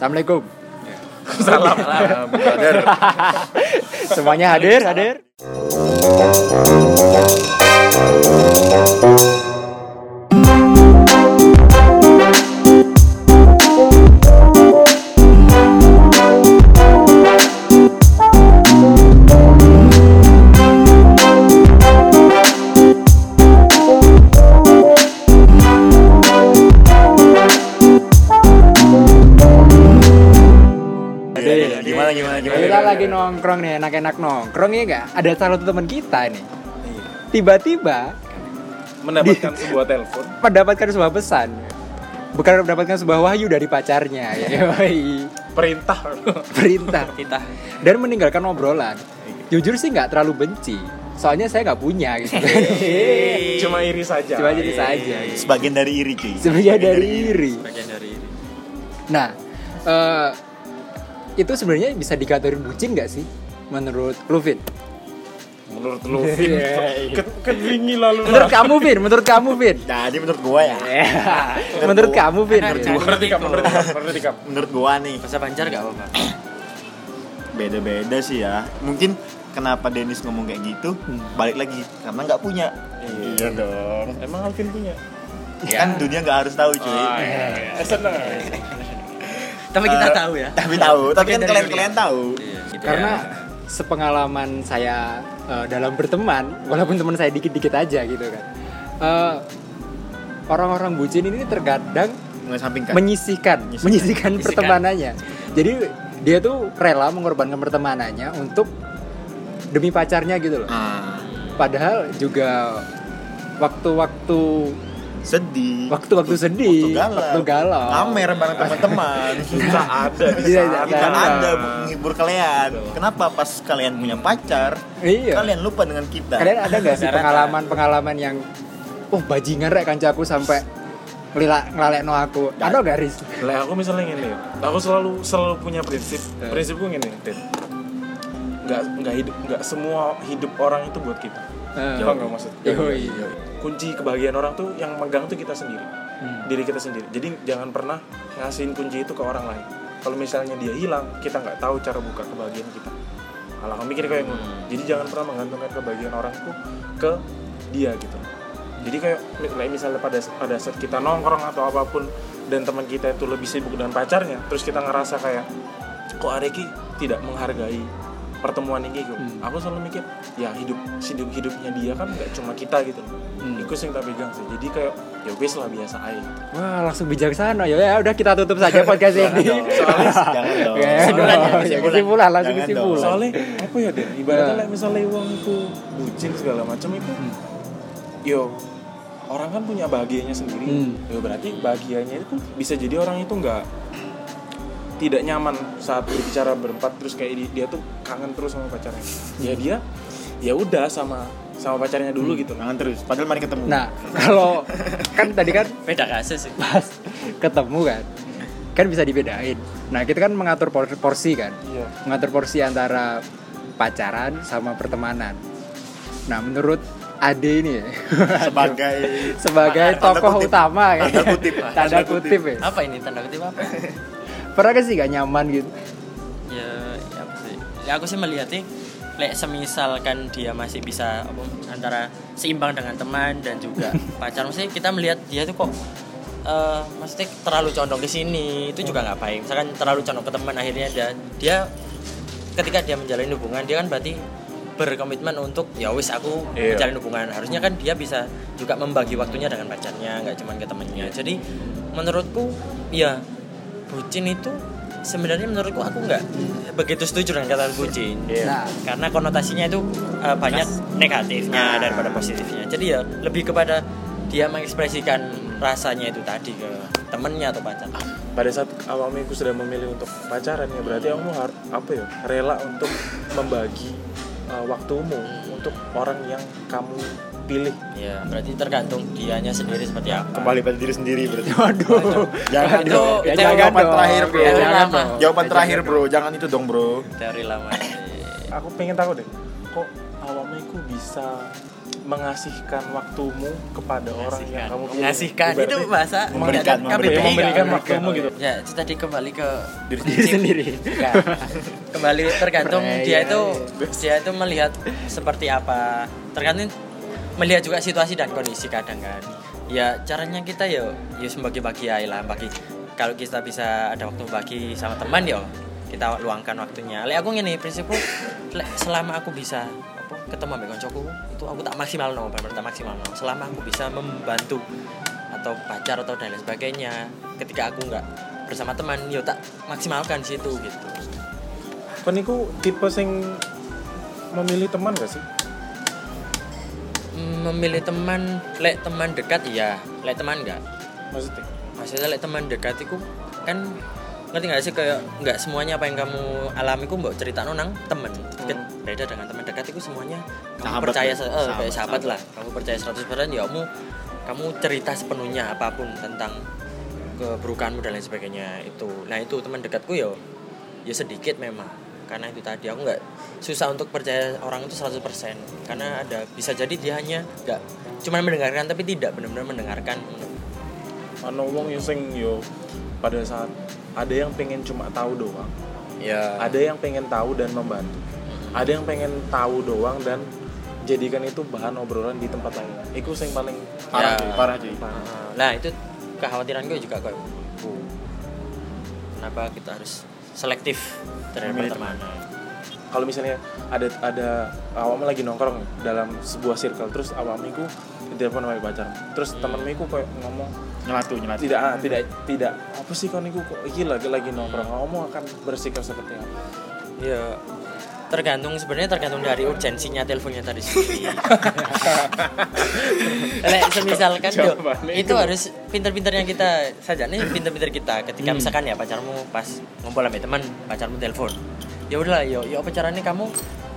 Assalamualaikum. Salam, brother. Semuanya hadir, hadir. Enak-enak nongkrong ya enggak? Ada salah satu teman kita nih. Tiba-tiba Mendapatkan sebuah telepon. mendapatkan sebuah pesan. Bukan mendapatkan sebuah wahyu dari pacarnya, ya. Perintah. Perintah. kita Dan meninggalkan obrolan. Jujur sih nggak terlalu benci. Soalnya saya nggak punya gitu. Cuma iri saja. Cuma jadi saja. gitu. Sebagian dari iri cuy. Sebenarnya dari iri. bagian dari ini Nah, eh, itu sebenarnya bisa dikategorin bucin nggak sih? Menurut lu, Vin? Menurut lu, Vin. Iya, iya. Ke- Kedingin lalu. Menurut kamu, Vin? Menurut kamu, Vin? Jadi menurut gua ya, Menurut kamu, Vin? Menurut Ikam, menurut Ikam, menurut gua nih bahasa banjar gak apa-apa beda-beda sih ya. Mungkin kenapa Dennis ngomong kayak gitu? Balik lagi karena nggak punya. Iya dong. Emang Alvin punya? Kan dunia nggak harus tahu cuy. Eh, seneng. tapi kita Eh, tahu ya Tapi tahu, tapi kan kalian kalian tahu. Iya, gitu Karena ya. Sepengalaman saya eh, dalam berteman, walaupun teman saya dikit-dikit aja gitu kan. eh, orang-orang bucin ini terkadang Mengesampingkan. Menyisihkan. menyisihkan Menyisihkan. pertemanannya. Jadi dia tuh rela mengorbankan pertemanannya untuk demi pacarnya gitu loh. Ah, Padahal juga waktu-waktu sedih. waktu-waktu sedih, Waktu galau. waktu galau. Ngamer bareng teman-teman. Kita ada di Iya, saat iya, Kita ada. ada menghibur kalian. Kenapa pas kalian punya pacar, Iya. kalian lupa dengan kita? Kalian ada nggak sih Rata-rata. pengalaman-pengalaman yang oh bajingan rek kancaku sampai ngelila ngelalekno aku. Ada gak Riz? Lah aku misalnya gini, aku selalu selalu punya prinsip. Prinsipku gini, Tin. Nggak nggak hidup nggak semua hidup orang itu buat kita. Eh, Paham nggak maksud? Yoi. Kunci kebahagiaan orang tuh yang megang tuh kita sendiri, Hmm. diri kita sendiri. Jadi jangan pernah ngasihin kunci itu ke orang lain. Kalau misalnya dia hilang, kita nggak tahu cara buka kebahagiaan kita. Kalau kamu mikir kayak ngono. Jadi jangan pernah menggantungkan kebahagiaan orang tuh ke dia gitu. Jadi kayak kayak misalnya pada pada saat kita nongkrong atau apa pun dan teman kita itu lebih sibuk dengan pacarnya, terus kita ngerasa kayak kok Areki tidak menghargai pertemuan ini gitu. Hmm. Aku selalu mikir ya hidup hidup hidupnya dia kan nggak cuma kita gitu. Hmm. Itu yang tak pegang sih. Jadi kayak ya wes lah biasa aja. gitu. Wah langsung bijaksana ya. Ya udah kita tutup saja podcast ini. Jangan dong. Ya, Kesimpulan ya, dong. kesimpulan. kesimpulan langsung kesimpulan. Soalnya apa ya deh? Ibaratnya Nah. like, misalnya uang itu bucin segala macam itu, yo orang kan punya bahagianya sendiri. Hmm. Ya berarti bahagianya itu bisa jadi orang itu nggak tidak nyaman saat berbicara berempat terus kayak di- dia tuh kangen terus sama pacarnya. Ya dia ya udah sama sama pacarnya dulu gitu. Jangan terus. Padahal mari ketemu. Nah kalau kan tadi kan beda kasus sih pas ketemu kan kan bisa dibedain. Nah kita kan mengatur por- porsi kan. Iya. mengatur porsi antara pacaran sama pertemanan. Nah, menurut Ade ini ya, sebagai sebagai Tanda tokoh kutip. utama ya. Tanda kutip. Tanda Tanda kutip ya. apa ini tanda kutip apa Pernah gak sih gak nyaman gitu? ya, ya apa sih ya aku sih melihatnya lek semisalkan dia masih bisa apa, antara seimbang dengan teman dan juga pacar maksudnya kita melihat dia tuh kok eh maksudnya terlalu condong ke sini itu juga nggak baik misalkan terlalu condong ke teman akhirnya dia dia ketika dia menjalin hubungan dia kan berarti berkomitmen untuk ya wis aku Iya. menjalin hubungan harusnya kan dia bisa juga membagi waktunya dengan pacarnya nggak cuma ke temennya jadi menurutku ya bucin itu sebenarnya menurutku aku nggak begitu setuju dengan kata bucin. Nah, karena konotasinya itu uh, banyak negatifnya daripada positifnya. Jadi ya lebih kepada dia mengekspresikan rasanya itu tadi ke temennya atau pacar Pada saat awalnya aku sudah memilih untuk pacaran ya berarti kamu harus apa ya rela untuk membagi uh, waktumu untuk orang yang kamu pilih. ya berarti tergantung dianya sendiri seperti apa kembali pada diri sendiri berarti. waduh. Jangan Itu. Ya, jangan jawaban dong. terakhir bro. Jangan Lama. dong. Jawaban terakhir bro. Jangan itu dong bro. teori lama Aku pengen tahu deh, kok awakmu iku bisa mengasihkan waktumu kepada orang yang kamu pilih. mengasihkan itu bahasa memberikan, memberikan, memberikan kan? waktumu gitu ya itu tadi kembali ke diri sendiri Enggak. kembali tergantung Iya, dia iya, itu dia itu melihat seperti apa tergantung melihat juga situasi dan kondisi kadang kan. Ya caranya kita ya ya membagi-bagi aja lah bagi kalau kita bisa ada waktu bagi sama teman ya kita luangkan waktunya. Lek aku ngene prinsipku selama aku bisa apa ketemu ambek koncoku itu aku tak maksimal no tak maksimal no selama aku bisa membantu atau pacar atau dan lain sebagainya ketika aku nggak bersama teman yo tak maksimalkan situ gitu. Iku tipe sing memilih teman gak sih memilih teman lek teman dekat iya. Lek teman enggak? Maksudnya? Maksudnya lek teman dekat itu kan ngerti nggak sih kayak nggak semuanya apa yang kamu alami ku mbok cerita nang temen. Ket- beda dengan teman dekat itu semuanya kamu Sahabat. percaya ya? se- eh, Sahabat, kayak sahabat sahabat. lah. kamu percaya 100% ya kamu kamu cerita sepenuhnya apa pun tentang keburukanmu dan lain sebagainya itu. Nah itu teman dekatku ya ya sedikit memang karena itu tadi aku nggak susah untuk percaya orang itu 100% karena ada bisa jadi dia hanya nggak cuma mendengarkan tapi tidak benar-benar mendengarkan. Ana wong sing yo pada saat ada yang pengen cuma tahu doang. Ya. Ada yang pengen tahu dan membantu. Ada yang pengen tahu doang dan jadikan itu bahan obrolan di tempat lain. Itu yang paling parah Ya. cuy parah cuy nah itu kekhawatiran gue juga kayak gitu. kenapa kita harus selektif terhadap Memilih pertemanan. kalau misalnya ada ada awakmu lagi nongkrong dalam sebuah circle terus awakmu itu ditelepon sama pacar terus temenmu itu kayak ngomong nyelatu nyelatu. tidak ah, tidak tidak apa sih kau niku kok iki lagi lagi nongkrong. Kamu akan bersikap seperti apa? Ya tergantung sebenarnya tergantung dari urgensinya teleponnya tadi sendiri. Lek semisalkan yo, Jawabannya itu harus pinter-pinternya kita saja nih pinter-pinter kita. Ketika misalkan ya pacarmu pas ngumpul sama teman pacarmu telepon. Ya udahlah yo yo apa caranya kamu?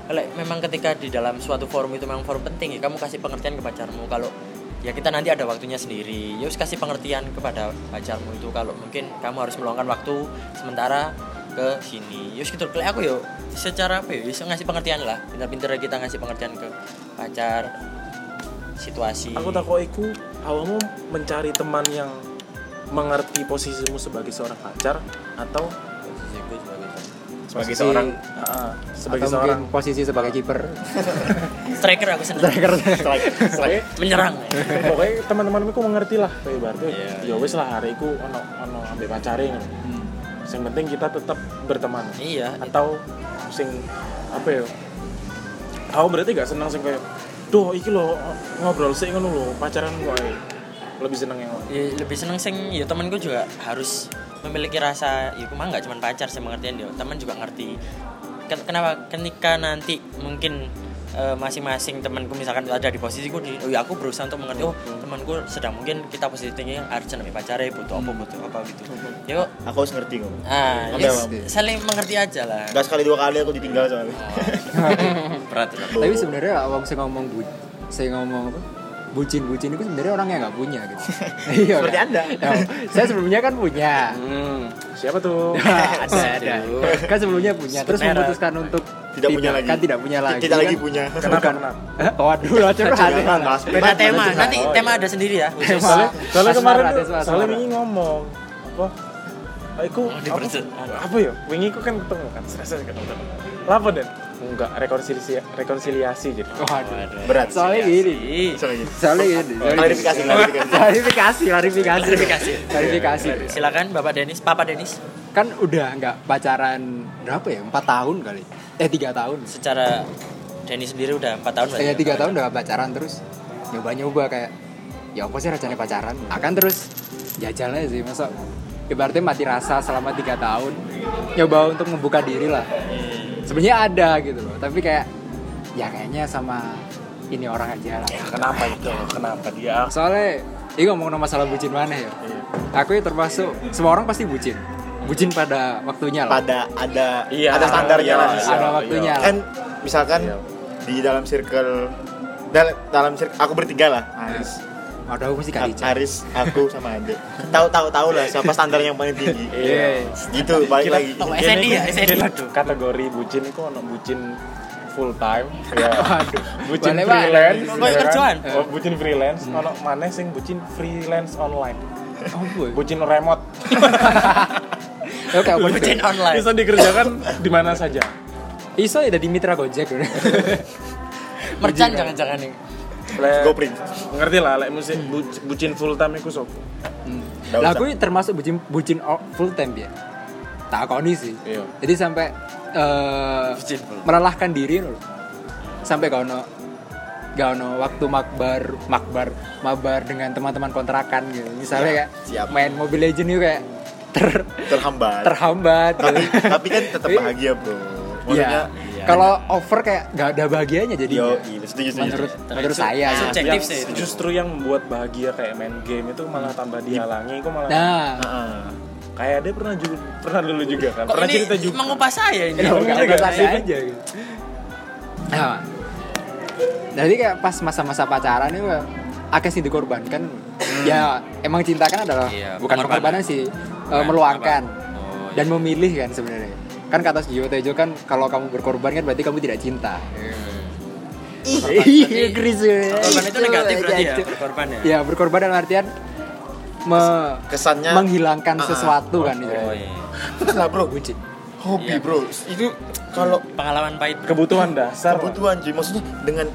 Lek memang ketika di dalam suatu forum itu memang forum penting ya kamu kasih pengertian ke pacarmu. Kalau ya kita nanti ada waktunya sendiri. Ya kasih pengertian kepada pacarmu itu. Kalau mungkin kamu harus meluangkan waktu sementara ke sini. Yus gitu. Lek aku yo secara apa ya bisa ngasih pengertian lah. Pinter-pinter kita ngasih pengertian ke pacar situasi. Aku takut iku awakmu mencari teman yang mengerti posisimu sebagai seorang pacar atau Posisiku sebagai sebagai Posisi- seorang ah, sebagai atau seorang posisi sebagai kiper striker aku seneng pokoknya menyerang. pokoknya teman-temanmu ku mengerti lah kayak berarti Iya, ya wes lah hari iku ono ono ambek pacare ngono yang penting kita tetap berteman. Iya atau sing apa ya aku berarti gak seneng sing kayak duh iki lo ngobrol sih ngono lo pacaran ae." lebih seneng yang ya, lebih seneng sing ya temanku juga harus memiliki rasa ya cuma nggak cuma pacar sih pengertian dia teman juga ngerti. Ken- kenapa? Ketika nanti mungkin eh, masing-masing temanku misalkan ada di posisiku nih oh ya aku berusaha untuk mengerti oh temanku sedang mungkin kita posisi tinggi harus cenderung pacarnya butuh apa butuh apa gitu. Ya kok aku harus ngerti kok ah Bang. saling mengerti aja lah. Gak sekali dua kali aku ditinggal soalnya. Berat berat. tapi sebenarnya awam saya ngomong bu saya ngomong apa bucin bucin itu sebenarnya orang yang nggak punya gitu. Iya Seperti kan? Anda. Ya, saya sebelumnya kan punya. Hmm, siapa tuh? Ada ada. Kan sebelumnya punya terus memutuskan untuk Tidak punya lagi. kan tidak punya lagi tidak lagi kan? punya. Kenapa kenapa? Hah? waduh lah curhat Mas. beda tema nanti tema ada sendiri ya. Soalnya soalnya kemarin soalnya wingi ngomong apa? Aku apa, dipersut. apa ya? Wingi ku kan ketemu kan stress ketemu apa dan enggak rekonsiliasi rekonsiliasi jadi waduh. Berat soalnya gini. Soalnya gitu gini soalnya klarifikasi gini. klarifikasi. Klarifikasi klarifikasi. Klarifikasi. klarifikasi. Silakan bapak Denis papa Denis kan udah nggak pacaran berapa ya? Empat tahun kali. Eh tiga tahun. Secara Denny sendiri udah 4 tahun berarti kayak ya? tiga tahun udah pacaran terus. Nyoba nyoba kayak ya apa sih rasanya pacaran? Akan terus jajalnya sih masa ibaratnya mati rasa selama tiga tahun. Nyoba untuk membuka diri lah sebenarnya ada gitu loh tapi kayak ya kayaknya sama ini orang aja lah. Kenapa itu? Kenapa dia? Soalnya ini ngomong masalah bucin mana ya? Aku ya termasuk semua orang pasti bucin. Bucin pada waktunya lah. Pada ada Iya, ada standarnya iya, lah iya. ada waktunya lah. Kan misalkan Iya. di dalam circle dal- dalam circle aku bertiga lah. Aris ada aku mesti kali Aris aku sama Ade tahu tahu tahu lah siapa standar yang paling tinggi Iya. gitu balik lagi Oh, SND ya, SND. Gila, kategori bucin itu ono bucin full time ya Waduh. bucin Boleh, freelance Kok ya kan? kerjaan? oh, bucin freelance ono mana sing bucin freelance online Oh, boy. bucin remote Oke, Bucin online. bisa dikerjakan di mana saja Iso ya di mitra Gojek. Merchan jangan-jangan nih. Lek- GoPrint. ngerti lah lek musik bu- bucin full time iku sopo Nggak Lah aku termasuk bucin bucin full time ya. Tak koni sih. Iya. Jadi sampai eh, full. melelahkan diri loh. Sampai gak ono gak ono waktu makbar makbar mabar dengan teman-teman kontrakan gitu. Misalnya kayak siap. main Mobile Legends itu kayak ter terhambat terhambat. tapi gitu. tapi kan tetap Iya. bahagia bro Iya. maksudnya Kalau over kayak gak ada bahagianya jadi. yo iya, setuju setuju Menurut menurut itu saya. subjektif Yang sih itu. justru yang membuat bahagia kayak main game itu malah tambah dihalangi itu malah Nah, Heeh. kayak dia pernah juga pernah dulu juga kan Kok pernah ini cerita juga mengupah saya ini? Ya, Iya, enggak, enggak, enggak enggak. sadar aja gitu. Nah, jadi kayak pas masa-masa pacaran itu akeh sih dikorbankan. Ya emang cinta kan adalah Iya, bukan pengorbanan. pengorbanan sih, eh, Bukan, meluangkan Oh, dan memilih kan sebenarnya. Kan kata Gio Tejo kan kalau kamu berkorban kan berarti kamu tidak cinta. Iya, Chris. Korban itu negatif berarti ya, Iya, berkorban ya? Ya, berkorban dalam artian me- kesannya menghilangkan Ah, sesuatu kan itu. Oh iya. lah bro Bucin. hobi Iya. bro itu kalau Pengalaman pahit. kebutuhan dasar Pak. kebutuhan cuy maksudnya dengan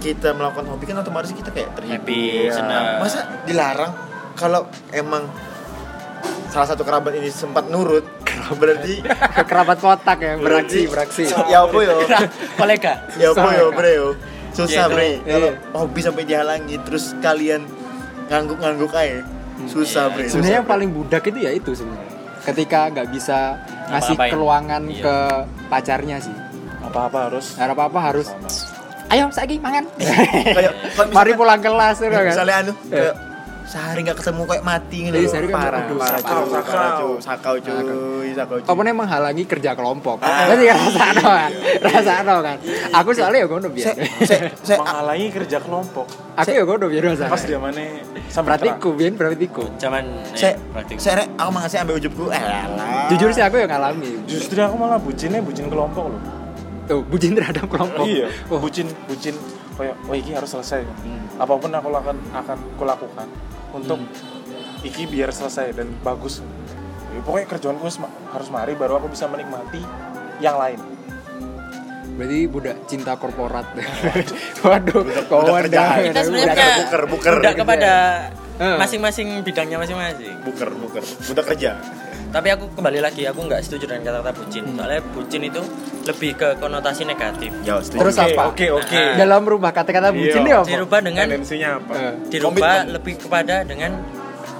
kita melakukan hobi kan otomatis kita kayak terhibur Happy, Iya. senang. masa dilarang kalau emang salah satu kerabat ini sempat nurut. Berarti Kerabat kotak ya, beraksi, berarti- beraksi. ya apa yo? Kolega. ya apa yo bre yo? Susah Iya, bre. itu. kalau Iya. hobi sampai dihalangi terus kalian ngangguk-ngangguk aja susah Iya, bre. sebenarnya susah, yang paling budak itu ya itu sebenarnya. Ketika nggak bisa ngasih Ngapa-ngapain. keluangan Iya. ke pacarnya sih. Apa-apa harus. Nggak apa apa harus sama. Ayo lagi mangan. Kayak mari pulang kelas ya kan. misalnya anu Iya. kayak sehari nggak ketemu kayak mati gitu Iya, loh. sehari kan parah aduh, parah sakau, sakau. cuy sakau cuy sakau cuy Apa nih menghalangi kerja kelompok? Ah. Berarti kan rasa kan, rasa kan. Aku soalnya ya se se se menghalangi kerja kelompok Aku ya ngono biar rasa. pas dia mana sampai Praktiku, biar praktiku. Zaman se eh, rek, aku mangan ambil ujubku eh. Jujur sih aku yang ngalami. justru aku malah bucinnya bucin kelompok loh Tuh, bucin terhadap kelompok. iya Oh, bucin bucin kayak oh iki harus selesai apa pun aku lakukan akan kulakukan untuk iki biar selesai dan bagus Ya, pokoknya kerjaanku harus ma- harus mari baru aku bisa menikmati yang lain berarti budak cinta korporat. Waduh, kawan kerjaan. kita sebenarnya Budak- buker, buker. budak kepada Eh. masing-masing bidangnya masing-masing. buker buker udah kerja Tapi aku kembali lagi, aku nggak setuju dengan kata-kata bucin. Soalnya bucin itu lebih ke konotasi negatif. ya setuju Terus Oke, apa? Oke oke. Nah. Dalam rumah kata-kata bucin Iya. dia apa? Dirubah dengan Tendensinya apa? Eh, dirubah Komitmen. lebih kepada dengan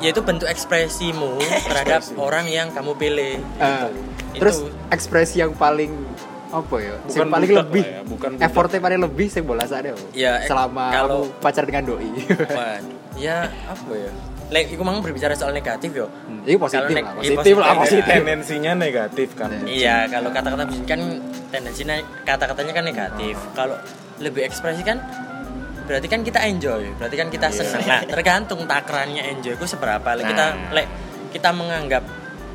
yaitu bentuk ekspresimu terhadap Ekspresi. orang yang kamu pilih. eh. Itu. Terus ekspresi yang paling apa ya? Bukan yang paling lebih ya, bukan budak. effortnya paling lebih saya bola sadar. Ya, selama kalau- kamu pacar dengan doi. Wah, ya apa ya? Lek, iku mang berbicara soal negatif yo. Ini positif Kalau nek- lah, iya, positif lah, positif. positif. Tendensinya negatif kan. Iya, kalau kata-kata bucin kan tendensinya kata-katanya kan negatif. Kalau lebih ekspresi kan berarti kan kita enjoy, berarti kan kita senang. Nah, tergantung takarannya enjoy ku seberapa. Lek kita Nah. lek kita menganggap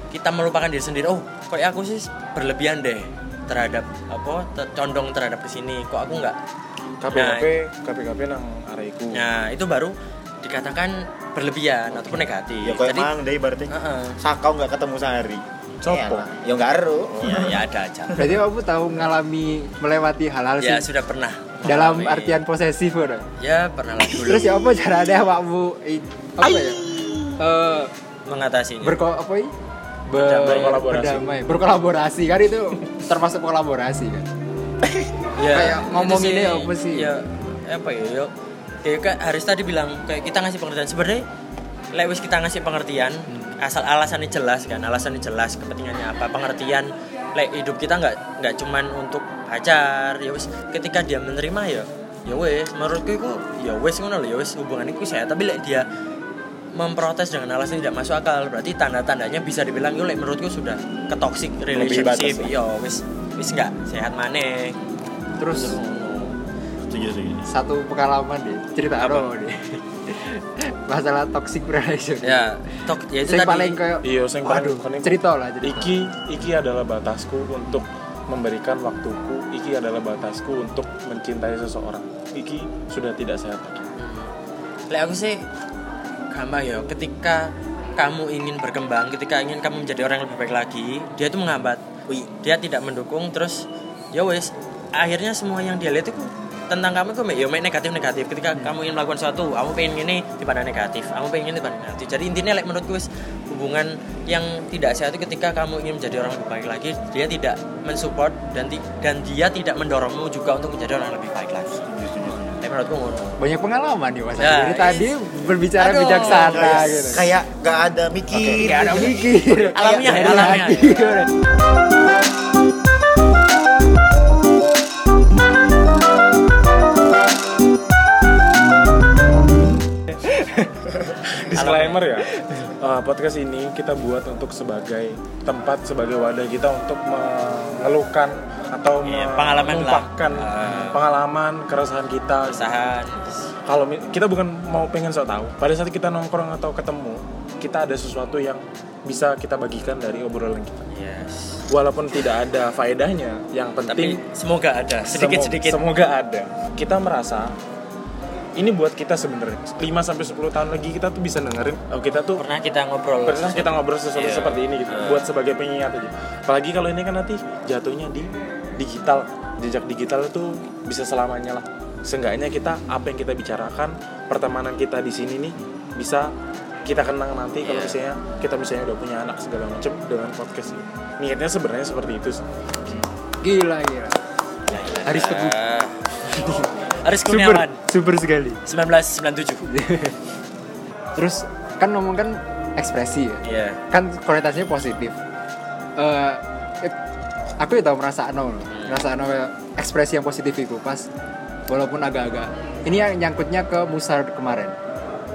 kita melupakan diri sendiri. Oh, kok aku sih berlebihan deh terhadap apa te- condong terhadap ke sini. Kok aku nggak? KPKP KPKP nang areku. Nah, itu baru dikatakan berlebihan ataupun negatif. ya kayak Jadi, mang deh berarti Heeh. sakau nggak ketemu sehari Sopo? Elah. ya nggak aru ya, ya ada aja. Berarti kamu tahu mengalami melewati hal-hal Ya sih sudah pernah. dalam mengalami. artian posesif udah. Ya pernah lah dulu. Terus ya apa caranya awakmu apa ya? Eh mengatasinya. berko apa ya? Ber-. Berkolaborasi. berdamai. berkolaborasi kan itu termasuk kolaborasi kan. Kayak ngomong itu ini apa sih? Ya apa ya? Yo, kayak kayak Haris tadi bilang kayak kita ngasih pengertian. Sebenarnya lek wis kita ngasih pengertian Hmm. asal alasannya jelas kan alasannya jelas kepentingannya apa pengertian lek hidup kita nggak nggak cuman untuk pacar ya wis. Ketika dia menerima ya ya wis. Menurutku itu ya wis ngono lho ya wis hubungan itu saya tapi lek dia memprotes dengan alasan tidak masuk akal berarti tanda-tandanya bisa dibilang yo lek menurutku sudah ke toxic relationship. yo wis wis nggak sehat maneh. Terus setuju setuju satu pengalaman deh, cerita apa deh. Masalah toxic relationship. ya tok ya itu Yang tadi paling kayak Iya, sing paling Waduh, konek- cerita lah cerita. Iki iki adalah batasku untuk memberikan waktuku iki adalah batasku untuk mencintai seseorang iki sudah tidak sehat lagi Lek aku sih gampang ya ketika kamu ingin berkembang, ketika ingin kamu menjadi orang yang lebih baik lagi, dia itu menghambat. Wih, dia tidak mendukung terus ya wes akhirnya semua yang dia lihat itu tentang kamu itu ya negatif negatif ketika kamu ingin melakukan sesuatu kamu pengen ini dipandang negatif kamu pengen ini dipandang negatif. Jadi intinya like, menurutku wes hubungan yang tidak sehat itu ketika kamu ingin menjadi orang lebih baik lagi dia tidak mensupport dan ti- dan dia tidak mendorongmu juga untuk menjadi orang yang lebih baik lagi. Banyak pengalaman nih mas. Nah, Dari tadi berbicara Aduh. bijaksana kayak, gitu. kayak gak ada mikir. Gak ada mikir. Alamiah ya, Dari alamiah. Disclaimer ya. Eh, podcast ini kita buat untuk sebagai tempat sebagai wadah kita untuk mengeluhkan atau Iya, pengalaman lah. Ah. pengalaman keresahan kita. Usahaan kalau kita bukan mau pengen sok tahu. Pada saat kita nongkrong atau ketemu kita ada sesuatu yang bisa kita bagikan dari obrolan kita. Yes. Walaupun tidak ada faedahnya yang tapi penting semoga ada. Sedikit sedikit Semo- semoga ada. Kita merasa ini buat kita sebenarnya 5 sampai 10 tahun lagi kita tuh bisa dengerin oh kita tuh pernah kita ngobrol pernah kita ngobrol sesuatu Iya. seperti ini gitu Eh. buat sebagai pengingat aja apalagi kalau ini kan nanti jatuhnya di digital jejak digital itu bisa selamanya lah seenggaknya kita apa yang kita bicarakan pertemanan kita di sini nih bisa kita kenang nanti kalau Iya. misalnya kita misalnya udah punya anak segala macam dengan podcast ini niatnya sebenarnya seperti itu sih. Gila gila Haris Teguh. Super Kurniawan. Super sekali. 1997 Terus kan ngomong kan ekspresi ya? Iya. Kan konotasinya positif. Eh, eh, aku ya tau merasa no merasa no ekspresi yang positif itu pas walaupun agak-agak. Ini yang nyangkutnya ke musar kemarin.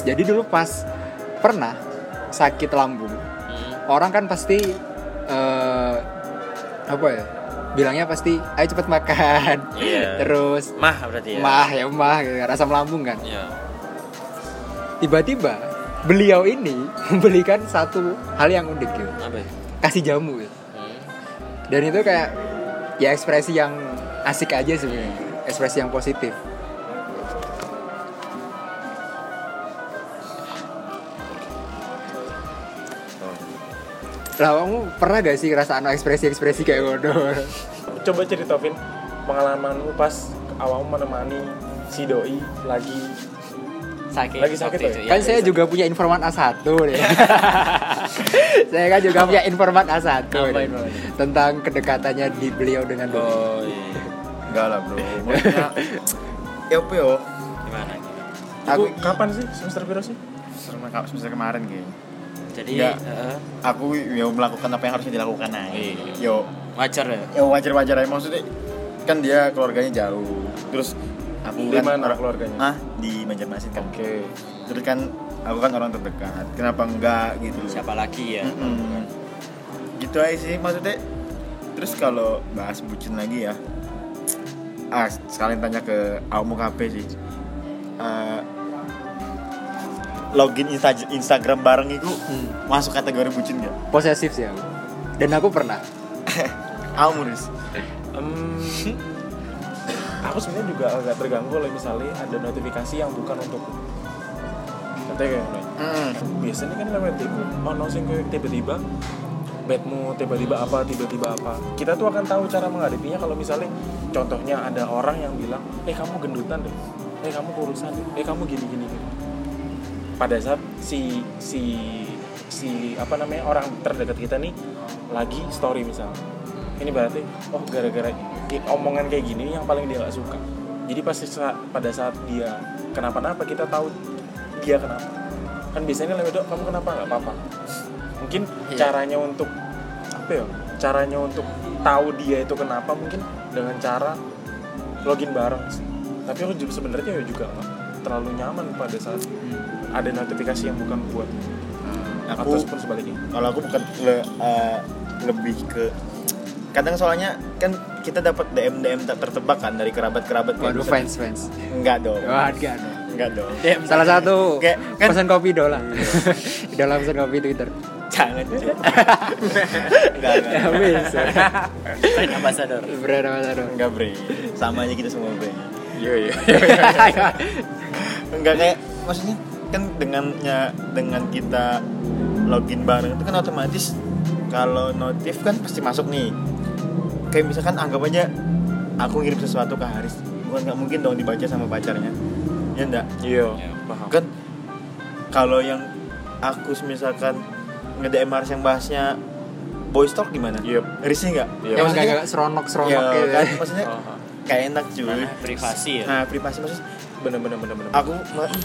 Jadi dulu pas pernah sakit lambung Hmm. orang kan pasti eh apa ya bilangnya pasti ayo cepet makan. Iya. terus mah berarti ya. Mah ya mah gitu, rasa lambung kan? Iya. tiba-tiba beliau ini memberikan satu hal yang unik gitu. Apa kasih jamu gitu. Hmm. dan itu kayak ya ekspresi yang asik aja sebenarnya ekspresi yang positif lah kamu pernah gak sih ngerasa anu ekspresi-ekspresi kayak gitu coba cerita Vin. Pengalamanmu pas awalmu menemani si doi lagi sakit Lagi sakit ya? itu, kan iya. saya juga punya informan A1 deh saya kan juga punya informan A1 Apa nih. informan? tentang kedekatannya di beliau dengan doi. oh iya. Enggak lah bro. Maksudnya ya apa yo gimana aku aku kapan sih? Semester berapa sih? Semester semester kemarin kayaknya jadi Enggak. eh, aku yo melakukan apa yang harusnya dilakukan aja Iya. yo. Wajar ya? Ya wajar wajar aja. Maksudnya kan dia keluarganya jauh. Terus aku Di kan mana orang- keluarganya? ah di Banjarmasin kan. Oke. Terus kan aku kan orang terdekat. Kenapa enggak gitu. Siapa lagi ya? Mm-mm. gitu aja sih maksudnya. Terus kalau bahas bucin lagi ya. Ah sekalian tanya ke Aumu KP sih. Eh, login Insta- Instagram bareng itu Hmm. masuk kategori bucin gak? posesif sih aku dan aku pernah Aumu Riz Em, aku sebenarnya juga agak terganggu kalau misalnya ada notifikasi yang bukan untuk Nanti kayak gini. Mm. biasanya kan lewat itu ono sing kayak tiba-tiba bedmu tiba-tiba apa tiba-tiba apa kita tuh akan tahu cara menghadapinya kalau misalnya contohnya ada orang yang bilang eh kamu gendutan deh eh kamu kurusan deh eh kamu gini gini gini pada saat si si si apa namanya orang terdekat kita nih lagi story misalnya ini berarti oh gara-gara omongan kayak gini yang paling dia gak suka. Jadi pasti saat, pada saat dia kenapa-napa kita tahu dia kenapa. Kan biasanya lewat dok kamu kenapa? Nggak apa-apa. Mungkin Iya. caranya untuk apa ya caranya untuk tahu dia itu kenapa mungkin dengan cara login bareng sih. tapi aku juga sebenarnya ya juga nggak terlalu nyaman pada saat ada notifikasi yang bukan buat aku ataupun sebaliknya kalau aku bukan le- eh, lebih ke kadang soalnya kan kita dapat DM DM tak tertebak kan dari kerabat kerabat waduh fans fans enggak dong enggak dong. enggak dong salah satu Kayak- kan- pesan kopi idola idola pesan kopi twitter Jangan. Enggak, enggak. Ya bisa. Brand ambassador. Brand ambassador. Enggak, Bre. Sama aja kita semua, Bre. Iya iya. Enggak kayak maksudnya kan dengannya dengan kita login bareng itu kan otomatis kalau notif kan pasti masuk nih. Kayak misalkan anggap aja aku ngirim sesuatu ke Haris, bukan nggak mungkin dong dibaca sama pacarnya. Ya enggak? Iya. Paham. Kan kalau yang aku misalkan nge-DM Haris yang bahasnya boys talk gimana? Iya. Risih nggak? Iya. Yang maksudnya- agak seronok seronok Ya, gitu kan, kan. maksudnya Oh, kayak enak cuy. Privasi ya. Nah, privasi maksudnya bener bener bener bener. aku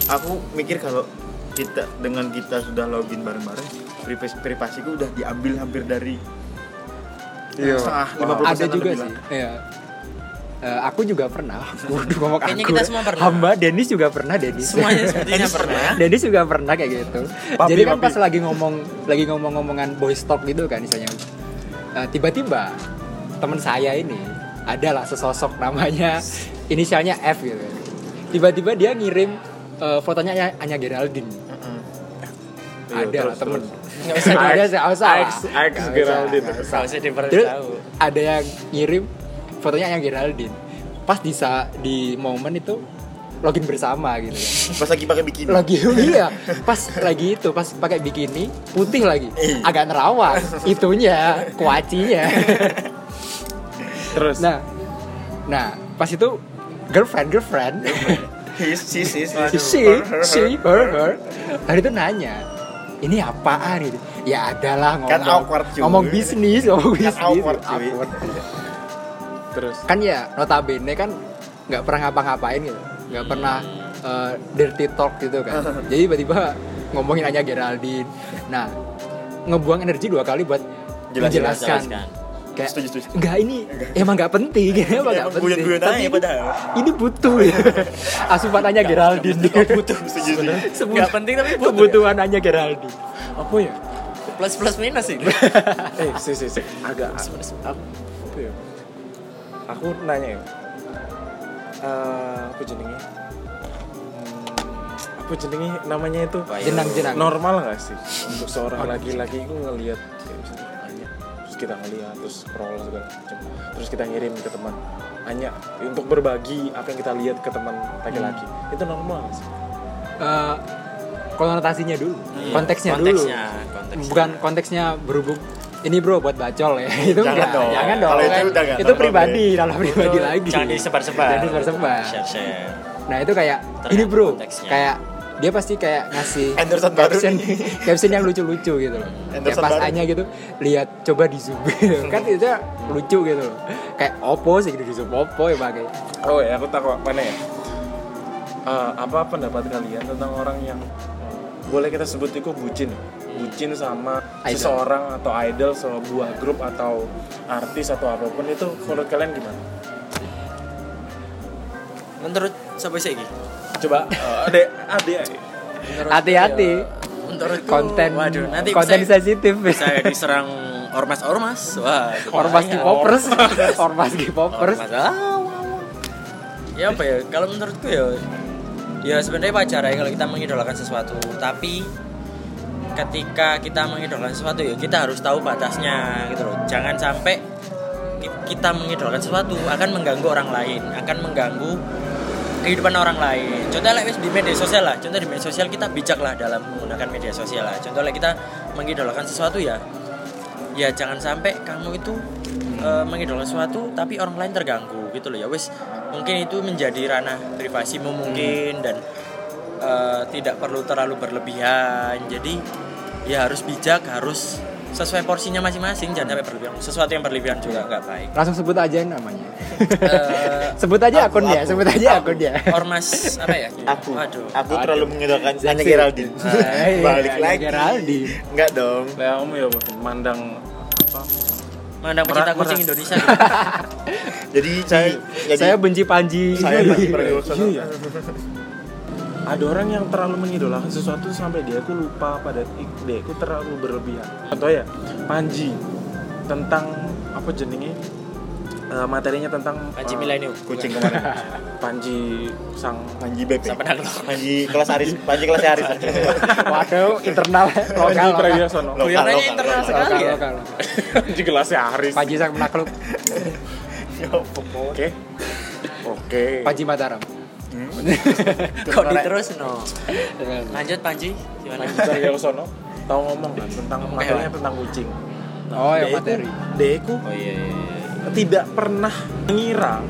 aku mikir kalau kita dengan kita sudah login bareng-bareng privasi privasiku udah diambil hampir dari Iya. setengah Paham. 50% Ada juga sih. Iya. Eh, aku juga pernah. Waduh, ngomong Kayaknya aku. kita semua pernah. Hamba Denis juga pernah, Denis. Semuanya sepertinya pernah. Denis juga pernah kayak gitu. Papi, Jadi kan papi. pas lagi ngomong lagi ngomong-ngomongan boys talk gitu kan misalnya. eh, tiba-tiba teman saya ini adalah sesosok namanya inisialnya F gitu. Tiba-tiba dia ngirim eh, fotonya Anya, Anya Geraldine. Iya, ada lah terus, temen. terus. Nggak usah ada nggak usah. Nggak usah, Geraldine. nggak usah. Usah diperlu Terus ada yang ngirim fotonya yang Geraldine. Pas di di momen itu login bersama gitu kan. Pas lagi pakai bikini. Lagi iya, pas lagi itu pas pakai bikini putih lagi. Eh. Agak nerawang itunya, kuacinya. Terus. nah. Nah, pas itu girlfriend girlfriend. His, sis, sis. si si si her her hari itu nanya ini apaan ini ya adalah ngomong Kan awkward, cuy. ngomong bisnis ngomong bisnis awkward, cuy. Awkward. Terus. kan ya notabene kan nggak pernah ngapa-ngapain gitu nggak pernah eh, dirty talk gitu kan jadi tiba-tiba ngomongin aja Geraldine nah ngebuang energi dua kali buat Jelasin, menjelaskan jelaskan. Kayak Setuju, setuju. enggak ini emang nggak penting. Emang nggak Emang penting. guyon-guyon Tapi ini- padahal. ini butuh ya. Asupannya Geraldine. Butuh, setuju, setuju. Sebut- Nggak penting tapi butuh. kebutuhannya Geraldine. Apa ya? Plus plus minus sih. eh si si si. Agak. Aku apa ya? Aku nanya ya. Eh, apa jenenge Hmm, apa jenenge namanya itu jenang jenang. normal gak sih? Untuk seorang laki-laki itu ngelihat kayak misalnya. Anya terus kita ngelihat terus scroll segala macam terus kita ngirim ke teman Anya untuk berbagi apa yang kita lihat ke teman laki-laki itu normal sih Eh, konotasinya dulu Iya, konteksnya, dulu konteksnya, konteksnya. bukan konteksnya berhubung ini bro buat bacol ya itu Jangan enggak dong. jangan dong Kalau itu kan. udah itu pribadi kalau pribadi lagi Jangan disebar-sebar. Jangan disebar-sebar. Share share. nah itu kayak Tergantung ini bro konteksnya. kayak dia pasti kayak ngasih baru caption nih. caption yang lucu-lucu gitu loh kayak Endorsean pas baru. Anya gitu lihat coba di zoom gitu. kan itu lucu gitu loh kayak opo sih gitu di zoom opo ya pakai oh ya aku takut mana ya Eh, apa pendapat kalian tentang orang yang eh, boleh kita sebut itu bucin bucin sama Idol. seseorang atau idol sebuah grup atau artis atau apa pun itu menurut kalian gimana Menurut sih ini? coba eh, adek adek Menurut hati-hati Menurutku konten waduh nanti konten saya, sensitif saya diserang ormas-ormas. Wah, ormas bahaya. K-popers ormas K-popers Ormas. Ah, wah, wah. Ya apa ya? Kalau menurutku ya ya sebenarnya wajar ya kalau kita mengidolakan sesuatu, tapi ketika kita mengidolakan sesuatu ya kita harus tahu batasnya gitu loh. Jangan sampai ki- kita mengidolakan sesuatu akan mengganggu orang lain, akan mengganggu kehidupan orang lain. Contoh like wis di media sosial lah. Contoh di media sosial kita bijak lah dalam menggunakan media sosial lah. Contoh like kita mengidolakan sesuatu ya ya jangan sampai kamu itu eh, mengidolakan sesuatu tapi orang lain terganggu gitu loh ya wis mungkin itu menjadi ranah privasimu mungkin dan eh, tidak perlu terlalu berlebihan jadi ya harus bijak harus sesuai porsinya masing-masing jangan sampai berlebihan sesuatu yang berlebihan juga nggak baik langsung sebut aja namanya Eh, sebut aja Aku, akunnya aku, sebut aja aku. akunnya ormas apa ya Aku, waduh aku terlalu mengidolakan Anya Seksi. Geraldine. Eh, Balik Anya lagi. Geraldine. Enggak dong. lah kamu ya mandang apa mandang pecinta kucing. Indonesia gitu. Jadi saya jadi saya benci Panji saya masih berdosa. Ada orang yang terlalu mengidolakan sesuatu sampai dia tuh lupa pada dia itu terlalu berlebihan contoh ya Panji tentang apa jenenge eh, materinya tentang Panji eh, Milenium. kucing kemarin Panji sang Panji BP. Panji kelas Aris Panji kelas Aris Waduh, internal Panji lokal. lokal. Pragiwaksono. Lokal, internal lokal. sekali ya. lokal. Panji kelasnya Haris. Panji sang menakluk, Oke. Oke. Panji Mataram. Kok diterus no. Lanjut Panji, gimana? Pragiwaksono tahu ngomong kan tentang Ngomong materinya hewan. tentang kucing. Oh, yang Dia materi. itu Oh iya iya. iya. tidak pernah mengira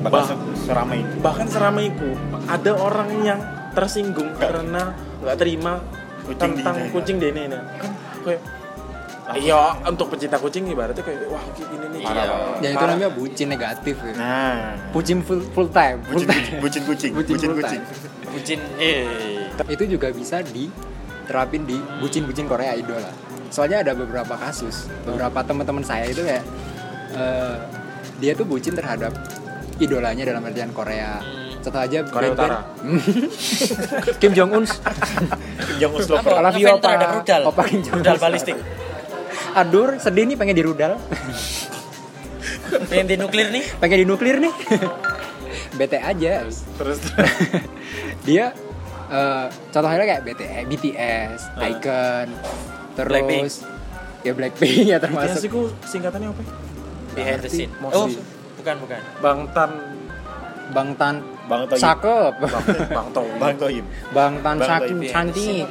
bakal bah- se- seramai itu bahkan seramai itu ada orang yang tersinggung karena nggak terima Kucing tentang di- kucing di ini kan kayak iya untuk pecinta kucing ibaratnya kayak wah ini nih Iya. Ya itu namanya bucin negatif ya. nah Bucin full, full time. Full bucin time. bucin kucing Bucin bucin full kucing time. Bucin eh. itu juga bisa diterapin di bucin-bucin Korea Idol lah. Soalnya ada beberapa kasus, beberapa teman-teman saya itu kayak eh, dia tuh bucin terhadap idolanya dalam artian Korea. Contoh aja Korea Utara. Kim Jong Un. yang Apa? Uslover I love you, Ngefans Opa. terhadap rudal. Opa Kim Jong Un. Rudal balistik. Adur, sedih nih pengen dirudal. Yang di nuklir nih. pengen dinuklir nih. Bete aja. terus Dia eh, contohnya kayak BTS, BTS, Icon, terus Blackpink. ya Blackpink ya termasuk termasuk sih singkatannya apa Behind the scene. Oh, bukan bukan. Bangtan Bangtan Bang Toyib Cakep Bang, Bang Tong Bang Toyib Bangtan Bang Saking Toyib. cantik.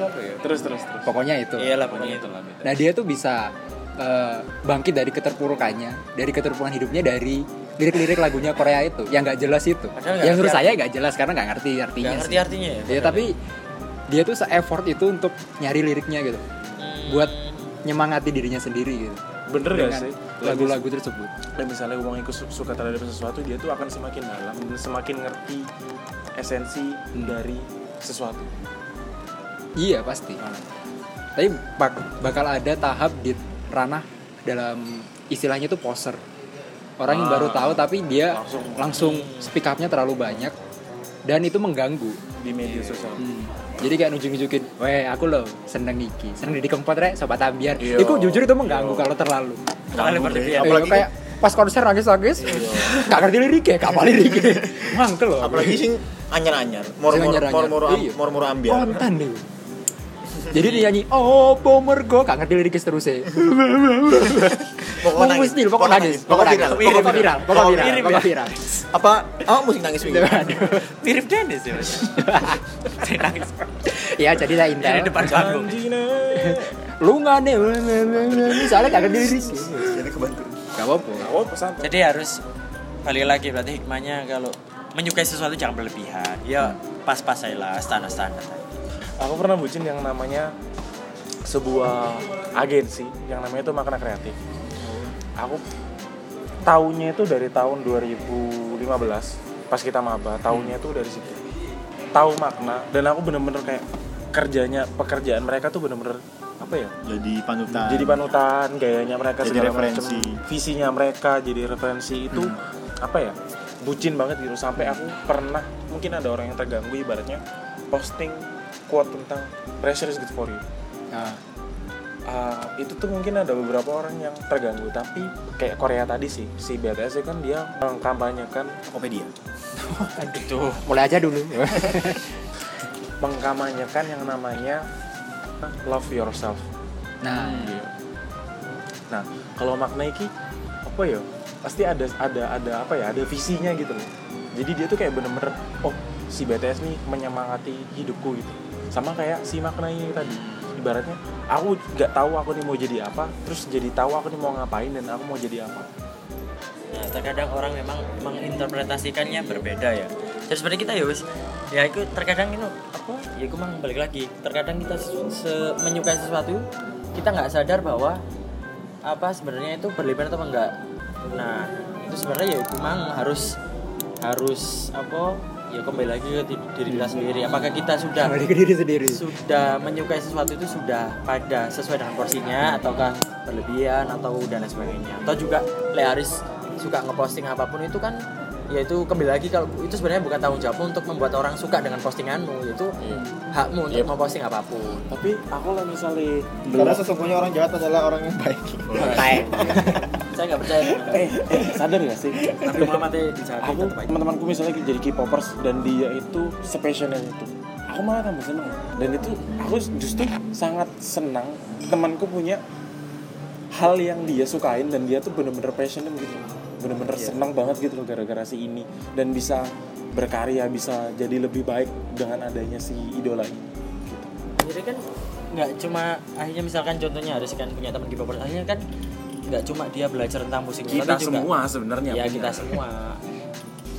Terus terus terus. Pokoknya itu. Iyalah pokoknya itu. Nah dia tuh bisa eh, bangkit dari keterpurukannya Dari keterpurukan hidupnya dari lirik-lirik lagunya Korea itu Yang nggak jelas itu. Padahal nggak Yang menurut saya nggak jelas karena nggak ngerti artinya Gak ngerti sih. artinya ya. Ya tapi dia tuh se-effort itu untuk nyari liriknya gitu. Hmm. Buat nyemangati dirinya sendiri gitu. Bener gak Dengan sih lagu-lagu tersebut dan misalnya uang itu su- suka terhadap sesuatu dia tuh akan semakin dalam semakin ngerti esensi dari sesuatu Iya pasti. Tapi bak- bakal ada tahap di ranah dalam istilahnya itu poser. Orang yang Ah. baru tahu tapi dia Langsung. langsung speak up-nya terlalu banyak dan itu mengganggu. di media sosial Hmm. Jadi kayak nunjuk-nunjukin, "Weh, aku loh seneng iki, seneng di kempot rek, sobat ambiar." Iya. Itu jujur itu mengganggu kalau terlalu. Terlalu berlebihan. Eh, apalagi kayak pas konser nangis-nangis, gak ngerti liriknya, gak apa liriknya. Mangkel loh. apalagi sing anyar-anyar moro-moro Iya. moro-moro ambiar konten deh jadi dia nyanyi oh pomergo gak ngerti liriknya terusnya Pokoknya oh nangis. pokok Pokoknya nangis pokok Pokok viral viral. pokok viral pokok viral pokok ya? viral apa oh musik nangis Aduh. Mirip Dennis ya. Nangis. ya jadi Dari intel depan panggung. Lu nggak nih soalnya gak ngerti liriknya jadi kebantu gak apa-apa oh pesan Jadi harus balik lagi berarti hikmahnya kalau menyukai sesuatu jangan berlebihan. Ya pas-pas aja lah standar-standar. aku pernah bucin yang namanya sebuah agensi yang namanya itu makna kreatif aku tahunnya itu dari tahun 2015 pas kita maba tahunnya itu dari situ. Tahu makna dan aku bener-bener kayak kerjanya pekerjaan mereka tuh bener-bener apa ya? Jadi panutan. Jadi panutan gayanya mereka Jadi segala referensi. macem. visinya mereka jadi referensi. Itu apa ya? Bucin banget gitu. Sampai aku pernah mungkin ada orang yang terganggu ibaratnya posting quote tentang pressure is good for you. Nah, Ah, itu tuh mungkin ada beberapa orang yang terganggu tapi kayak Korea tadi sih si BTS itu kan dia mengkampanyekan Tokopedia Itu mulai aja dulu mengkampanyekan yang namanya love yourself nah Iya. Nah, kalau makna iki apa ya? Pasti ada ada ada apa ya? Ada visinya gitu loh. Jadi dia tuh kayak bener-bener oh si BTS nih menyemangati hidupku gitu. Sama kayak si makna ini tadi. Ibaratnya aku nggak tahu aku nih mau jadi apa, terus jadi tahu aku nih mau ngapain dan aku mau jadi apa. Nah, terkadang orang memang menginterpretasikannya berbeda ya. Jadi sebenarnya kita ya ya itu terkadang itu apa? Ya itu memang balik lagi. Terkadang kita se- se- menyukai sesuatu kita nggak sadar bahwa apa sebenarnya itu berlebihan atau enggak. Nah, itu sebenarnya ya itu memang harus harus apa? Ya kembali lagi ke di- diri kita sendiri. Apakah kita sudah kembali ke diri sendiri? sudah menyukai sesuatu itu sudah pada sesuai dengan porsinya ataukah berlebihan atau dan lain sebagainya? Atau juga Le Haris suka ngeposting apa pun itu kan ya itu kembali lagi kalau itu sebenarnya bukan tanggung jawabmu untuk membuat orang suka dengan postinganmu itu hakmu untuk Yep. memposting apa pun. Tapi aku lah misalnya karena sesungguhnya orang jahat adalah orang yang baik. Saya saya nggak percaya. Eh, eh sadar gak sih? Nabi Muhammad di jahat aku teman-temanku misalnya jadi K-popers dan dia itu sepassionate itu. Aku malah tambah seneng. Dan itu aku justru sangat senang temanku punya hal yang dia sukain dan dia tuh bener-bener passionate gitu. Bener-bener senang banget gitu loh gara-gara si ini. Dan bisa berkarya bisa jadi lebih baik dengan adanya si idola ini. Gitu. jadi kan nggak cuma akhirnya misalkan contohnya harus kan punya teman K-popers akhirnya kan nggak cuma dia belajar tentang musiknya kita tapi juga semua sebenarnya ya punya. kita semua.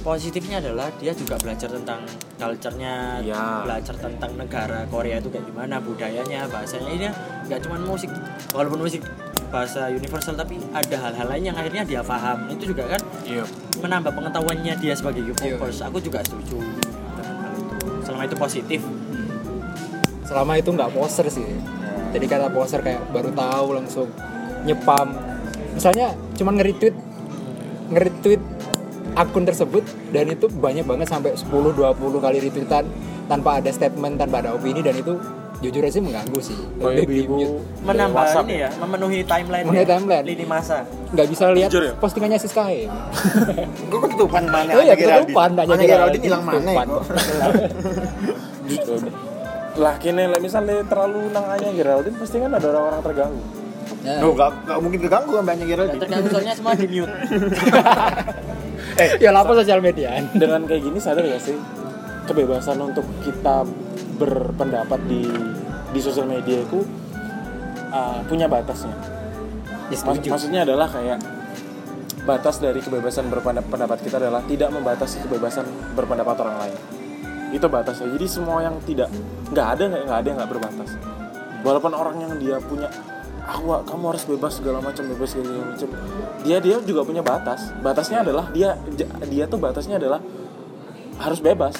Positifnya adalah dia juga belajar tentang culture-nya Iya. belajar tentang negara Korea itu kayak gimana budayanya bahasanya. Ini nggak cuma musik walaupun musik bahasa universal tapi ada hal-hal lain yang akhirnya dia paham. Itu juga kan iya. menambah pengetahuannya dia sebagai K-popers aku juga setuju dengan hal itu. Selama itu positif. Selama itu nggak poser sih. Jadi kata poser kayak baru tahu langsung nyepam misalnya cuma nge-retweet nge-retweet akun tersebut dan itu banyak banget sampai 10 20 kali retweetan tanpa ada statement tanpa ada opini dan itu jujur aja mengganggu sih Lebih di ibu mute. menambah WhatsApp ini ya memenuhi timeline Memenuhi timeline. lini masa nggak bisa lihat Jujur ya? postingannya si Sky Gue kok ketupan mana? oh iya Geraldine? ketupan nanya Mana Geraldine hilang mana? Lah kini lah misalnya terlalu nang anya Geraldine pasti kan ada orang-orang terganggu Ya. Duh, gak, gak mungkin keganggu kan banyak Nggak Geraldine. terganggu soalnya semua di mute. Ya lapor sosial media. Dengan kayak gini sadar gak sih kebebasan untuk kita berpendapat di di sosial media itu uh, punya batasnya? Ya, Mas- maksudnya adalah kayak batas dari kebebasan berpendapat kita adalah tidak membatasi kebebasan berpendapat orang lain. Itu batasnya. Jadi semua yang tidak nggak ada nggak nggak ada yang nggak berbatas. Walaupun orang yang dia punya aku kamu harus bebas segala macam bebas segala macam dia dia juga punya batas batasnya adalah dia dia tuh batasnya adalah harus bebas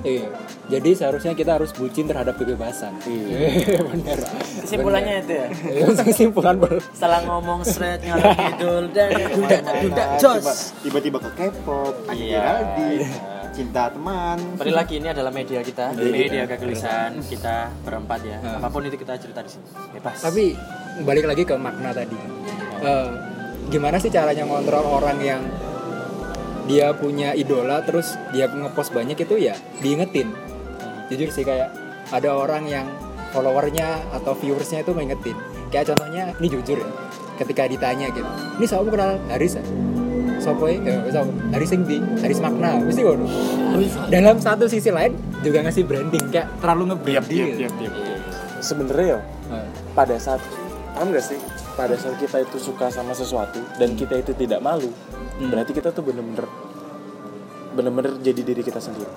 Iya. Jadi seharusnya kita harus bucin terhadap kebebasan. Iya, benar. kesimpulannya itu ya Iya, kesimpulan baru. setelah ngomong seret ngalor ngidul dan dudak dudak jos Tiba-tiba ke K-pop, Iya. Geraldine, cinta teman. Balik lagi ini adalah media kita, media kegelisahan kita berempat ya. Apa pun itu kita cerita di sini. Bebas. Tapi balik lagi ke makna tadi. Eh, gimana sih caranya ngontrol orang yang dia punya idola terus dia ngepost banyak itu ya diingetin. Jujur sih kayak ada orang yang followernya atau viewersnya itu ngingetin. Kayak contohnya ini jujur ya. Ketika ditanya gitu, ini siapa kenal Haris ya? Sopo ya? Sopo? Haris sing di, Haris makna, mesti ngono. Dalam satu sisi lain juga ngasih branding kayak terlalu nge-branding. gitu. sebenarnya ya pada saat paham gak sih pada saat kita itu suka sama sesuatu dan kita itu tidak malu Hmm. berarti kita tuh bener-bener bener-bener jadi diri kita sendiri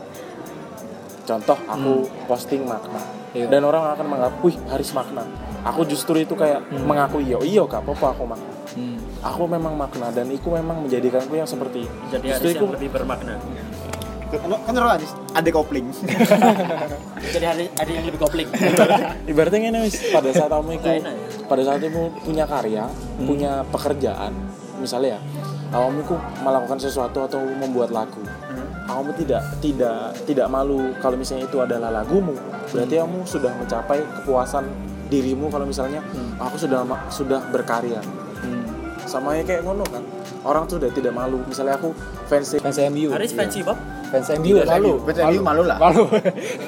contoh aku posting makna Iya. dan orang akan menganggap wih Haris makna aku justru itu kayak mengaku iya iya kak apa aku makna hmm. aku memang makna dan itu memang menjadikanku yang seperti itu jadi itu yang lebih bermakna. Kan orang ada, ada kopling. Jadi ada ada yang lebih kopling. ibaratnya ini wis pada saat kamu itu ya? pada saat kamu punya karya punya pekerjaan misalnya ya kamu itu melakukan sesuatu atau membuat lagu kamu tidak tidak tidak malu kalau misalnya itu adalah lagumu berarti kamu sudah mencapai kepuasan dirimu kalau misalnya aku sudah sudah berkarya Hmm. Sama ya kayak ngono kan orang tuh udah tidak malu misalnya aku fans Fans MU. Haris fancy Bob. Fans MU malu. Fans MU malu lah. Malu.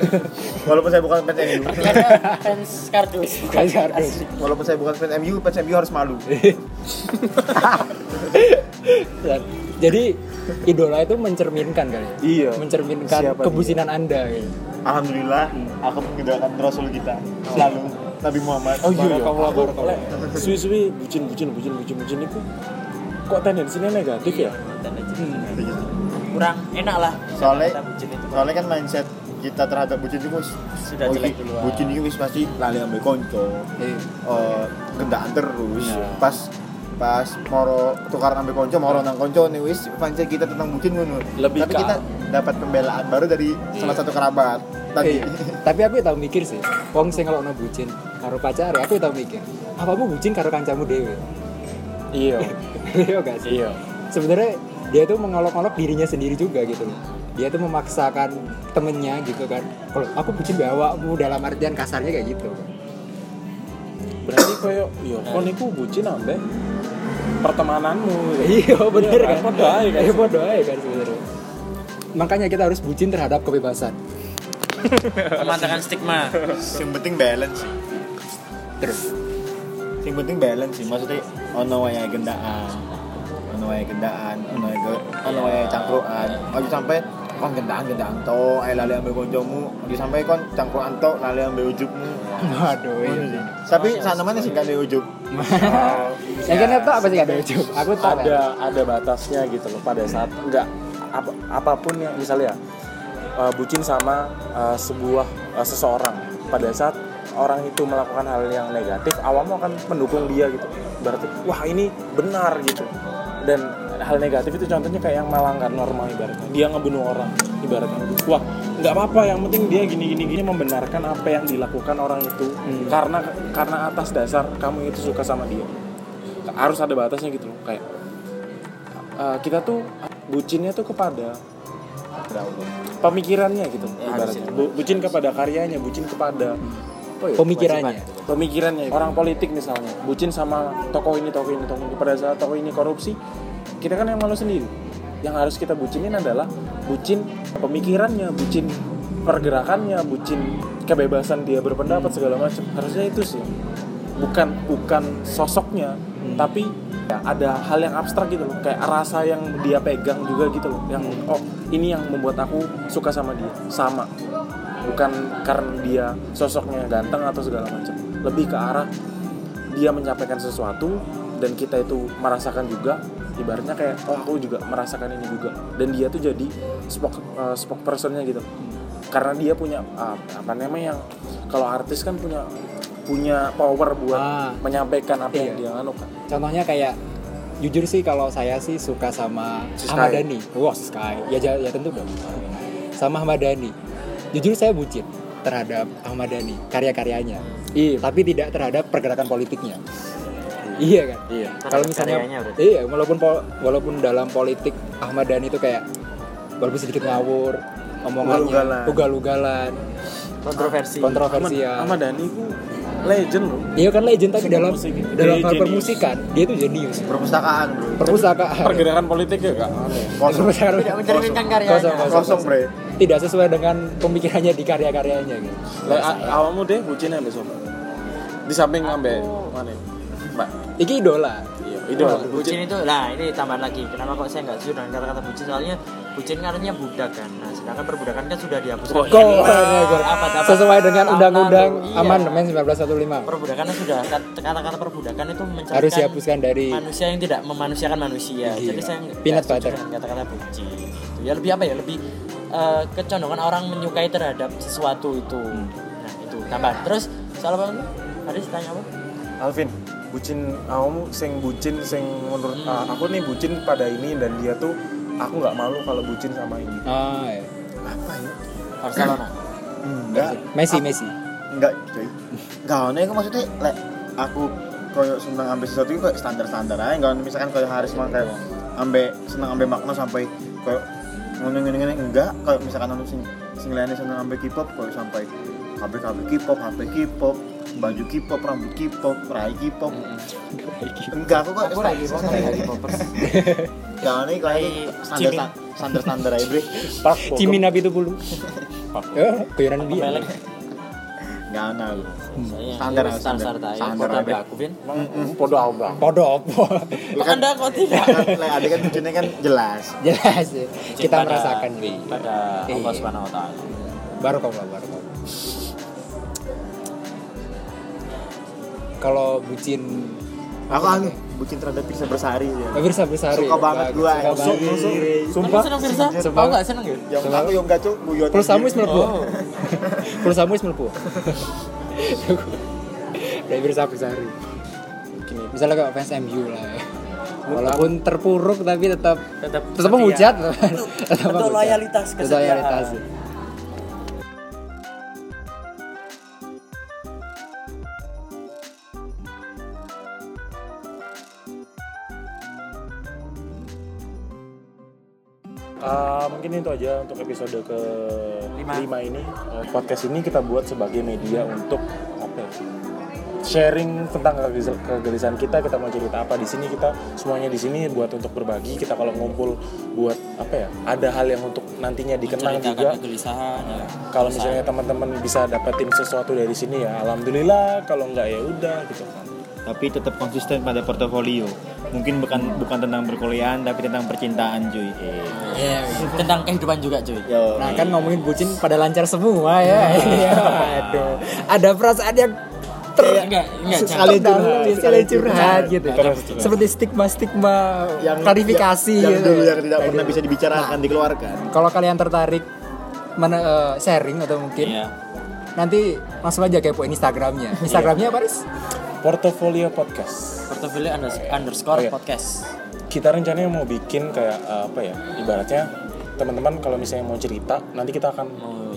Walaupun saya bukan fans MU. Fans kardus. Fans kardus. Walaupun saya bukan fans MU, fans MU harus malu. Jadi idola itu mencerminkan kali. ya? Iya. Mencerminkan Siapa kebucinan Anda gitu. Alhamdulillah, aku mengidolakan Rasul kita selalu Nabi Muhammad. oh iya iya Barakallah, aku barakallah. lek suwi-suwi bucin bucin bucin bucin bucin itu kok tendensinya negatif ya Kurang enak lah. Soalnya-. Soalnya kan mindset kita terhadap bucin itu Sudah oh, jelek iki- duluan. Bucin itu wis pasti lali ambil konco. Iya. eh gendaan terus. Iya. Pas pas moro tukaran ambil konco moro nang konco nih wis mindset kita tentang bucin ngono. Lebih Tapi kita dapat pembelaan baru dari salah satu kerabat tadi. Iya. Tapi aku tahu mikir sih, wong sing kalau bucin karo pacar, aku tahu mikir, apa aku bucin karo kancamu dewe? iya Iya gak sih? iya Sebenarnya dia tuh mengolok-olok dirinya sendiri juga gitu loh. Dia tuh memaksakan temennya gitu kan. Kalau aku bucin bawamu dalam artian kasarnya kayak gitu. berarti koyo yo kon iku bucin ambek pertemananmu. Iya bener Iya kan? Kan, podo aja kan. iya aja kan sebenarnya. Makanya kita harus bucin terhadap kebebasan. Mematahkan stigma. Yang penting balance sih. Terus? Yang penting balance sih. Maksudnya ono wae gendaan. Ono wae gendaan ono wae cangkruan aja sampai kon gendaan gendaan to ae lali ambil koncomu. Aja sampai kon cangkruan to lali ambil ujubmu. Waduh Ngono iya. sih. tapi sana mana sih kan ujub. Yang kan itu apa sih gak ada aku tahu ada ada batasnya gitu loh pada saat enggak apa, apa pun yang misalnya uh, bucin sama uh, sebuah uh, seseorang. Pada saat orang itu melakukan hal yang negatif awammu akan mendukung dia gitu. Berarti wah ini benar gitu. Dan hal negatif itu contohnya kayak yang melanggar norma ibaratnya. Dia ngebunuh orang ibaratnya. Wah nggak apa-apa yang penting dia gini gini gini membenarkan apa yang dilakukan orang itu. Karena karena atas dasar kamu itu suka sama dia. Harus ada batasnya gitu loh kayak uh, kita tuh bucinnya tuh kepada pemikirannya gitu ibaratnya. Bu- bucin kepada karyanya bucin kepada apa ya, pemikirannya. pemikirannya. Orang politik misalnya bucin sama tokoh ini tokoh ini tokoh ini. Pada saat tokoh ini korupsi kita kan yang malu sendiri. Yang harus kita bucinin adalah bucin pemikirannya bucin pergerakannya bucin kebebasan dia berpendapat segala macam. Harusnya itu sih. Bukan bukan sosoknya tapi ya, ada hal yang abstrak gitu loh. Kayak rasa yang dia pegang juga gitu loh. Yang oh ini yang membuat aku suka sama dia. Sama. Bukan karena dia sosoknya ganteng atau segala macam. Lebih ke arah dia menyampaikan sesuatu dan kita itu merasakan juga ibaratnya kayak oh aku juga merasakan ini juga. Dan dia tuh jadi spok uh, spokespersonnya gitu. Karena dia punya uh, apa namanya yang kalau artis kan punya punya power buat Ah. menyampaikan apa yang Iya. dia anu kan contohnya kayak jujur sih kalau saya sih suka sama Si Ahmad. Dhani. Wah Sky. Ya ya tentu dong. Sama Ahmad Dhani. Jujur saya bucin terhadap Ahmad Dhani karya-karyanya. Iya. Tapi tidak terhadap pergerakan politiknya iya kan? Iya. Kalau misalnya iya walaupun pol- walaupun dalam politik Ahmad Dhani itu kayak walaupun sedikit ngawur omongannya Ugal-ugalan. ugal-ugalan. Kontroversi. Kontroversial. Ahmad Dhani ku legend loh. Iya kan legend tapi dalam musik. dalam hal permusikan dia tuh jenius. perpustakaan bro. Perpustakaan. pergerakan politik ya kak? Kosong. Perpustakaan. Tidak mencerminkan karyanya. Kosong, kosong. kosong bre Tidak sesuai dengan pemikirannya di karya-karyanya gitu. Lah, awakmu deh bucinnya Sob di samping ambek mana mbak Iki idola. iya idola bucin itu nah ini tambahan lagi kenapa kok saya nggak setuju dengan kata-kata bucin soalnya bucin kan artinya budak kan nah sedangkan perbudakan kan sudah dihapuskan Oh, Iya, iya. Apa- apa- sesuai dengan undang-undang iya. amandemen 1915. perbudakan sudah kat- kata-kata perbudakan itu Harus dihapuskan dari manusia yang tidak memanusiakan manusia Iya. jadi saya Peanut butter. dengan kata-kata bucin gitu. ya lebih apa ya lebih eh, kecondongan orang menyukai terhadap sesuatu itu Hmm. nah itu tambahan terus soal apa ada tanya apa Alvin bucin kamu sing bucin sing menurut Hmm. ah, aku nih bucin pada ini dan dia tuh aku nggak malu kalau bucin sama ini Ah, iya. apa ya Barcelona enggak Messi, Messi. enggak cuy enggak ono iku maksudnya lek aku koyo seneng ambil sesuatu itu kayak standar-standar aja enggak misalkan koyo Haris mah kayak ambil seneng ambil makna sampai koyo ngono ngene ngene enggak kayak misalkan ono sing sing lainnya seneng ambil K-pop koyo sampai KB KB K-pop HP K-pop baju K-pop rambut K-pop rai K-pop enggak aku kok aku lagi mau lagi popers enggak ono iku kayak standar standar standar aja bre Pak Cimin Nabi itu bulu. Ya, bayaran dia. Pelek. enggak aku Saya Standar, standar standar. standar Standar standar aja. aku Vin podo abang Podo apa? kok anda kok tidak lek ada kan tujuannya kan jelas Jelas. Kita merasakan pada Iya. Allah Subhanahu wa taala Barokallah, barokallah. Kalau bucin aku anu bucin terhadap Pirsa Bersari ya Bisa Bersari. Suka banget gua, Suka banget. sumpah seneng Firsa? Sumpah. Kau nggak seneng ya? yang aku yang enggak cuk guyon Pulsamu wis mlebu. Oh. Pulsamu wis mlebu. Dari Birsa Besari. gini Misalnya kayak fans MU lah ya. Walaupun terpuruk tapi tetap Tetap tetap menghujat. tetap loyalitas, Bentuk kesetiaan. loyalitas. Uh, mungkin itu aja untuk episode ke Lima. lima ini. Uh, podcast ini kita buat sebagai media untuk apa ya? sharing tentang kegelis- kegelisahan kita kita mau cerita apa di sini kita semuanya di sini buat untuk berbagi. Kita kalau ngumpul buat apa ya? Ada hal yang untuk nantinya dikenang juga. kegelisahan ya. kalau misalnya teman-teman bisa dapetin sesuatu dari sini ya alhamdulillah. Kalau nggak ya udah gitu kan. Tapi tetap konsisten pada portofolio mungkin bukan bukan tentang perkuliahan tapi tentang percintaan cuy Iya, tentang kehidupan juga cuy Yo, Nah kan ngomongin bucin pada lancar semua ya. Iya, Aduh. Ada perasaan yang ter enggak enggak sekali curhat, sekali curhat gitu. Terus, terus. Seperti stigma-stigma klarifikasi yang, gitu. dulu yang tidak pernah gitu. bisa dibicarakan dikeluarkan Kalau kalian tertarik mana eh, sharing atau mungkin Iya. nanti langsung aja kepo Instagramnya. Instagramnya apa Riz? Portofolio podcast. Portofolio unders- underscore Oke. podcast. Kita rencananya mau bikin kayak uh, apa ya ibaratnya teman-teman kalau misalnya mau cerita nanti kita akan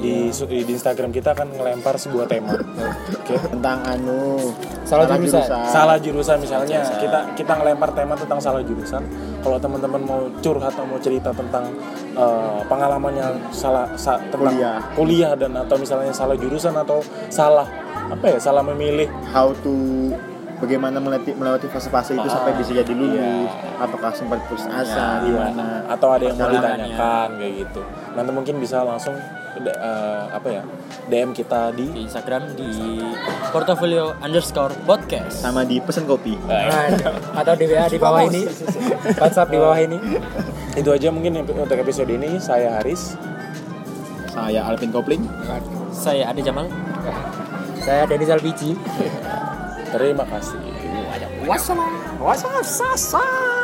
di su- di Instagram kita akan ngelempar sebuah tema. Oke. Tentang anu Salah jurusan. salah jurusan misalnya. Kita kita ngelempar tema tentang salah jurusan. Kalau teman-teman mau curhat atau mau cerita tentang uh, pengalamannya salah sa- tentang Kuliah. kuliah dan atau misalnya salah jurusan atau salah apa ya salah memilih? How to bagaimana melewati melewati fase-fase itu sampai bisa jadi lulus apakah sempat putus asa gimana atau ada yang mau ditanyakan kayak gitu. Nanti mungkin bisa langsung uh, apa ya DM kita di di Instagram di portofolio underscore podcast. Sama di pesen kopi. Aduh. atau di WA di bawah ini. WhatsApp di bawah ini. itu aja mungkin untuk episode ini. Saya Haris. Saya Alvin Kopling. Saya Ade Jamal Saya Denis Alpici. terima kasih Wassalam. Wassalam.